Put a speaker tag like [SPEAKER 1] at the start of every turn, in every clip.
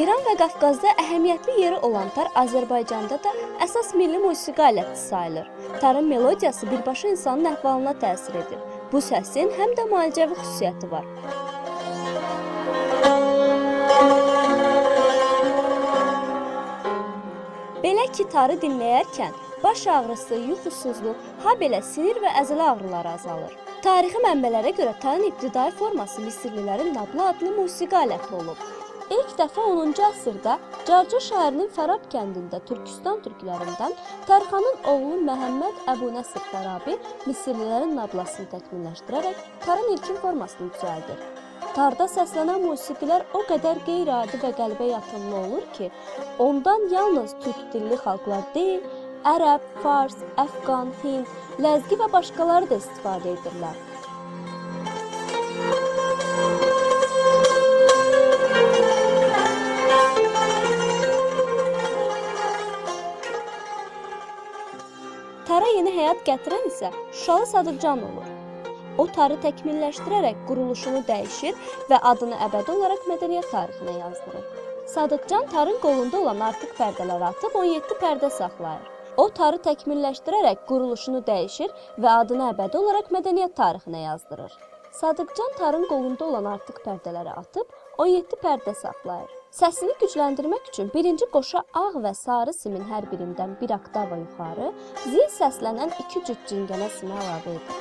[SPEAKER 1] Qafqazda əhəmiyyətli yeri olan tar Azərbaycanda da əsas milli musiqi aləti sayılır. Tarın melodiyası birbaşa insanın əhvalına təsir edir. Bu səsin həm də müalicəvi xüsusiyyəti var. Belə ki, tarı dinləyərkən baş ağrısı, yuxusuzluq, ha belə sinir və əzələ ağrıları azalır. Tarixi mənbələrə görə tarın ibtidai forması Misirlilərin nablı adlı musiqi aləti olub. İlk dəfə 10-cu əsrdə Carca şəhərinin Fərab kəndində Türkistan türklərindən Tərxanın oğlu Məhəmməd Əbu Nəsir Fərabi Misirlilərin nablasını təkmilləşdirərək tarın ilkin formasını düzəldir. Tarda səslənən musiqilər o qədər qeyri-adi və qəlbə yatımlı olur ki, ondan yalnız türk dilli xalqlar deyil, ərəb, fars, əfqan, hind, ləzgi və başqaları da istifadə edirlər. Həyat gətirən isə Şuşalı Sadıqcan olur. O tarı təkmilləşdirərək quruluşunu dəyişir və adını əbədi olaraq mədəniyyət tarixinə yazdırır. Sadıqcan tarın qolunda olan artıq pərdələri atıb 17 pərdə saxlayır. O tarı təkmilləşdirərək quruluşunu dəyişir və adını əbədi olaraq mədəniyyət tarixinə yazdırır. Sadıqcan tarın qolunda olan artıq pərdələri atıb 17 pərdə saxlayır. Səsini gücləndirmək üçün birinci qoşa ağ və sarı simin hər birindən bir oktava yuxarı, zil səslənən iki cüt cingənə simi əlavə edir.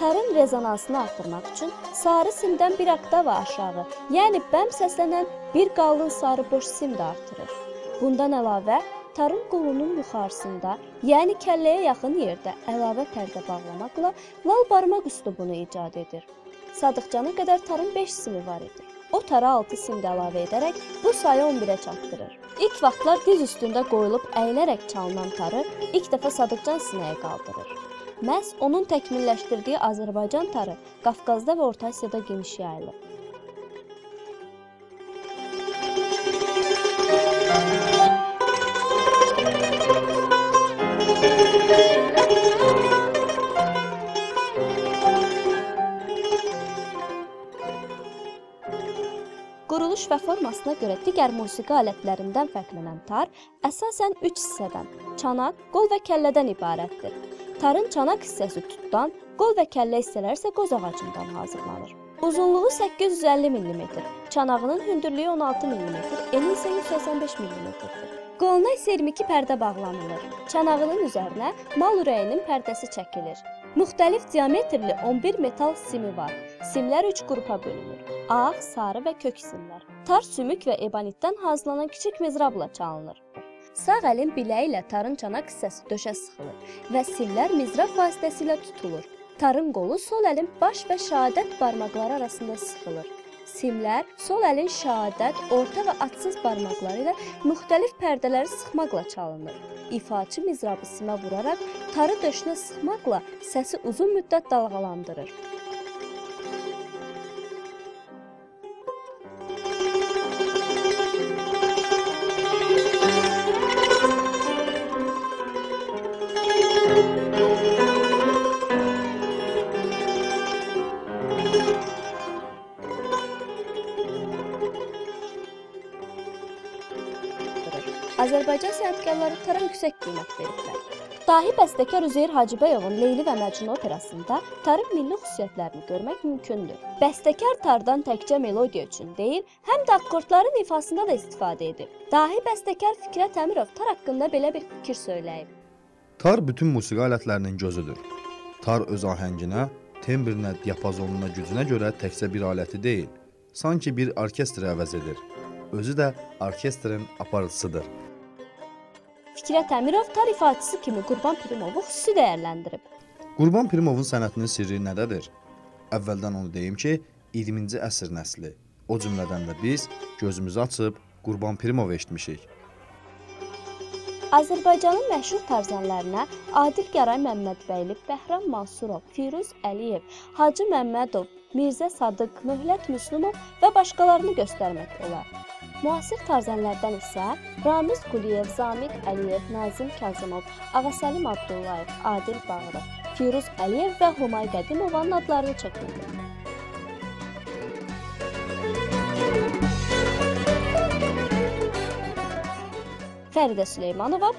[SPEAKER 1] Tarın rezonansını artırmaq üçün sarı simdən bir oktava aşağı, yəni bəm səslənən bir qalın sarı boş sim də artırır. Bundan əlavə tarın qolunun yuxarısında, yəni kəlləyə yaxın yerdə əlavə pərdə bağlamaqla lal barmaq üslubunu icad edir. Sadıqcana qədər tarın 5 simi var idi. O tara 6 sim də əlavə edərək bu sayı 11-ə çatdırır. İlk vaxtlar diz üstündə qoyulub əyilərək çalınan tarı ilk dəfə Sadıqcan sinəyə qaldırır. Məhz onun təkmilləşdirdiyi Azərbaycan tarı Qafqazda və Orta Asiyada geniş yayılıb. Quruluş və formasına görə digər musiqi alətlərindən fərqlənən tar əsasən 3 hissədən, çanaq, qol və kəllədən ibarətdir. Tarın çanaq hissəsi tutdan, qol və kəllə hissələri isə qoz ağacından hazırlanır. Uzunluğu 850 mm, çanağının hündürlüyü 16 mm, eni isə 185 mm-dir. Qoluna isə 22 pərdə bağlanılır. Çanağının üzərinə mal ürəyinin pərdəsi çəkilir. Müxtəlif diametrli 11 metal simi var. Simlər 3 qrupa bölünür. Ağ, sarı və kök simlər. Tar sümük və ebanitdən hazırlanan kiçik mizrabla çalınır. Sağ əlin biləyi ilə tarın çanaq hissəsi döşə sıxılır və simlər mizrab vasitəsilə tutulur. Tarın qolu sol əlin baş və şahadət barmaqları arasında sıxılır. Simlər sol əlin şahadət, orta və atsız barmaqları ilə müxtəlif pərdələri sıxmaqla çalınır. İfaçı mizrabı simə vuraraq tarı döşünə sıxmaqla səsi uzun müddət dalğalandırır. Azərbaycan sənətkarları tara yüksək qiymət veriblər. Dahi bəstəkar Üzeyir Hacıbəyovun Leyli və Məcnun operasında tarın milli xüsusiyyətlərini görmək mümkündür. Bəstəkar tardan təkcə melodiya üçün deyil, həm də akkordların ifasında da istifadə edib. Dahi bəstəkar Fikrət Əmirov tar haqqında belə bir fikir söyləyib.
[SPEAKER 2] Tar bütün musiqi alətlərinin gözüdür. Tar öz ahənginə, tembrinə, diapazonuna, gücünə görə təkcə bir aləti deyil, sanki bir orkestr əvəz edir. Özü də orkestrin aparıcısıdır.
[SPEAKER 1] Fikrət Əmirov tar ifaçısı kimi Qurban Pirimovu xüsusi dəyərləndirib.
[SPEAKER 2] Qurban Pirimovun sənətinin sirri nədədir? Əvvəldən onu deyim ki, 20-ci əsr nəsli. O cümlədən də biz gözümüzü açıb Qurban Pirimovu eşitmişik.
[SPEAKER 1] Azərbaycanın məşhur tarzanlarına Adil Qaray Məmmədbəyli, Bəhram Mansurov, Firuz Əliyev, Hacı Məmmədov, Mirzə Sadıq, Möhlət Müslümov və başqalarını göstərmək olar. Müasir tarzanlardan isə Ramiz Quliyev, Zamiq Əliyev, Nazim Kazımov, Ağasəlim Abdullayev, Adil Bağırov, Firuz Əliyev və Humay Qədimovanın adlarını çəkildi. Fəridə Süleymanova